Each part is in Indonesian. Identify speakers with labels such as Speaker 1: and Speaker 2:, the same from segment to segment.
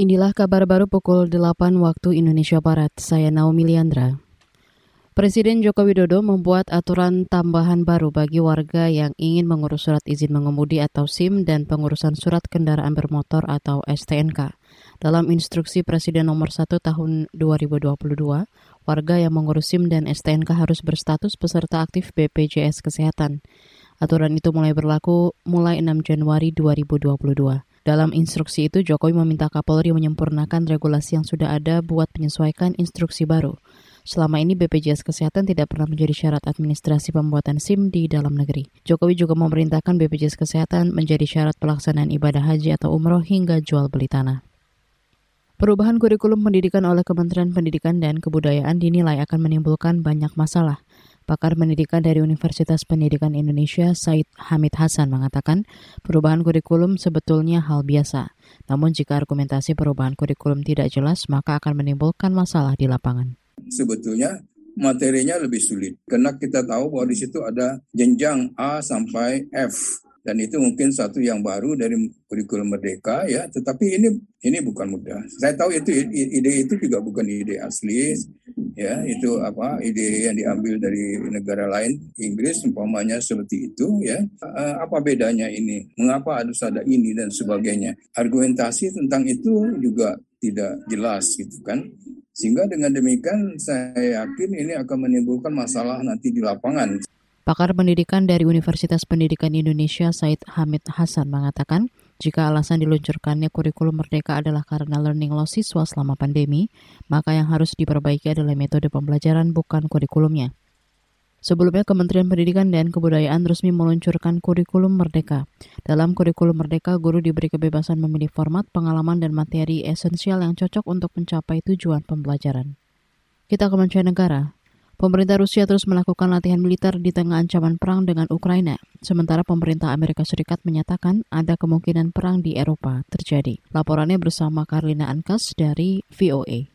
Speaker 1: Inilah kabar baru pukul 8 waktu Indonesia Barat. Saya Naomi Liandra. Presiden Joko Widodo membuat aturan tambahan baru bagi warga yang ingin mengurus surat izin mengemudi atau SIM dan pengurusan surat kendaraan bermotor atau STNK. Dalam instruksi Presiden nomor 1 tahun 2022, warga yang mengurus SIM dan STNK harus berstatus peserta aktif BPJS Kesehatan. Aturan itu mulai berlaku mulai 6 Januari 2022. Dalam instruksi itu, Jokowi meminta Kapolri menyempurnakan regulasi yang sudah ada buat menyesuaikan instruksi baru. Selama ini BPJS Kesehatan tidak pernah menjadi syarat administrasi pembuatan SIM di dalam negeri. Jokowi juga memerintahkan BPJS Kesehatan menjadi syarat pelaksanaan ibadah haji atau umroh hingga jual beli tanah. Perubahan kurikulum pendidikan oleh Kementerian Pendidikan dan Kebudayaan dinilai akan menimbulkan banyak masalah. Pakar pendidikan dari Universitas Pendidikan Indonesia, Said Hamid Hasan mengatakan, perubahan kurikulum sebetulnya hal biasa. Namun jika argumentasi perubahan kurikulum tidak jelas, maka akan menimbulkan masalah di lapangan.
Speaker 2: Sebetulnya materinya lebih sulit karena kita tahu bahwa di situ ada jenjang A sampai F dan itu mungkin satu yang baru dari kurikulum merdeka ya. Tetapi ini ini bukan mudah. Saya tahu itu ide itu juga bukan ide asli ya. Itu apa ide yang diambil dari negara lain Inggris umpamanya seperti itu ya. Eh, apa bedanya ini? Mengapa harus ada ini dan sebagainya? Argumentasi tentang itu juga tidak jelas gitu kan. Sehingga dengan demikian saya yakin ini akan menimbulkan masalah nanti di lapangan
Speaker 1: Pakar pendidikan dari Universitas Pendidikan Indonesia Said Hamid Hasan mengatakan, jika alasan diluncurkannya kurikulum merdeka adalah karena learning loss siswa selama pandemi, maka yang harus diperbaiki adalah metode pembelajaran bukan kurikulumnya. Sebelumnya, Kementerian Pendidikan dan Kebudayaan resmi meluncurkan kurikulum merdeka. Dalam kurikulum merdeka, guru diberi kebebasan memilih format, pengalaman, dan materi esensial yang cocok untuk mencapai tujuan pembelajaran. Kita ke mancanegara. Pemerintah Rusia terus melakukan latihan militer di tengah ancaman perang dengan Ukraina, sementara pemerintah Amerika Serikat menyatakan ada kemungkinan perang di Eropa terjadi. Laporannya bersama Karlina Ankas dari VOA.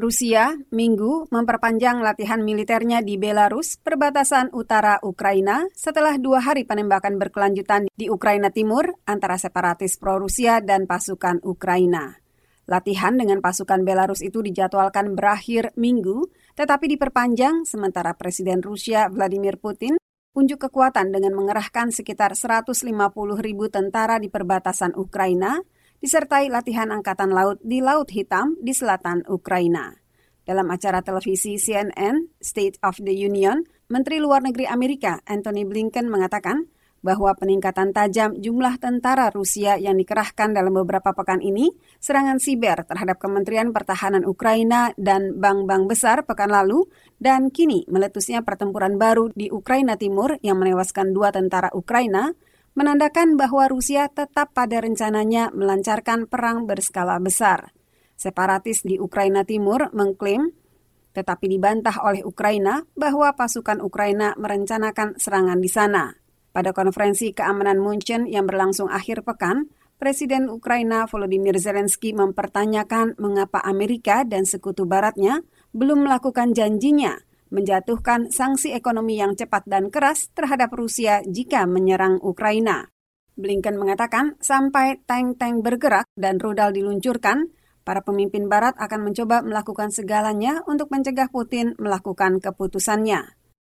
Speaker 3: Rusia minggu memperpanjang latihan militernya di Belarus, perbatasan utara Ukraina, setelah dua hari penembakan berkelanjutan di Ukraina Timur antara separatis pro-Rusia dan pasukan Ukraina. Latihan dengan pasukan Belarus itu dijadwalkan berakhir minggu, tetapi diperpanjang sementara Presiden Rusia Vladimir Putin unjuk kekuatan dengan mengerahkan sekitar 150 ribu tentara di perbatasan Ukraina, disertai latihan angkatan laut di Laut Hitam di selatan Ukraina. Dalam acara televisi CNN State of the Union, Menteri Luar Negeri Amerika Anthony Blinken mengatakan bahwa peningkatan tajam jumlah tentara Rusia yang dikerahkan dalam beberapa pekan ini, serangan siber terhadap Kementerian Pertahanan Ukraina dan bank-bank besar pekan lalu, dan kini meletusnya pertempuran baru di Ukraina Timur yang menewaskan dua tentara Ukraina, menandakan bahwa Rusia tetap pada rencananya melancarkan perang berskala besar. Separatis di Ukraina Timur mengklaim tetapi dibantah oleh Ukraina bahwa pasukan Ukraina merencanakan serangan di sana. Pada konferensi keamanan Munchen yang berlangsung akhir pekan, Presiden Ukraina Volodymyr Zelensky mempertanyakan mengapa Amerika dan sekutu baratnya belum melakukan janjinya menjatuhkan sanksi ekonomi yang cepat dan keras terhadap Rusia jika menyerang Ukraina. Blinken mengatakan sampai tank-tank bergerak dan rudal diluncurkan, para pemimpin barat akan mencoba melakukan segalanya untuk mencegah Putin melakukan keputusannya.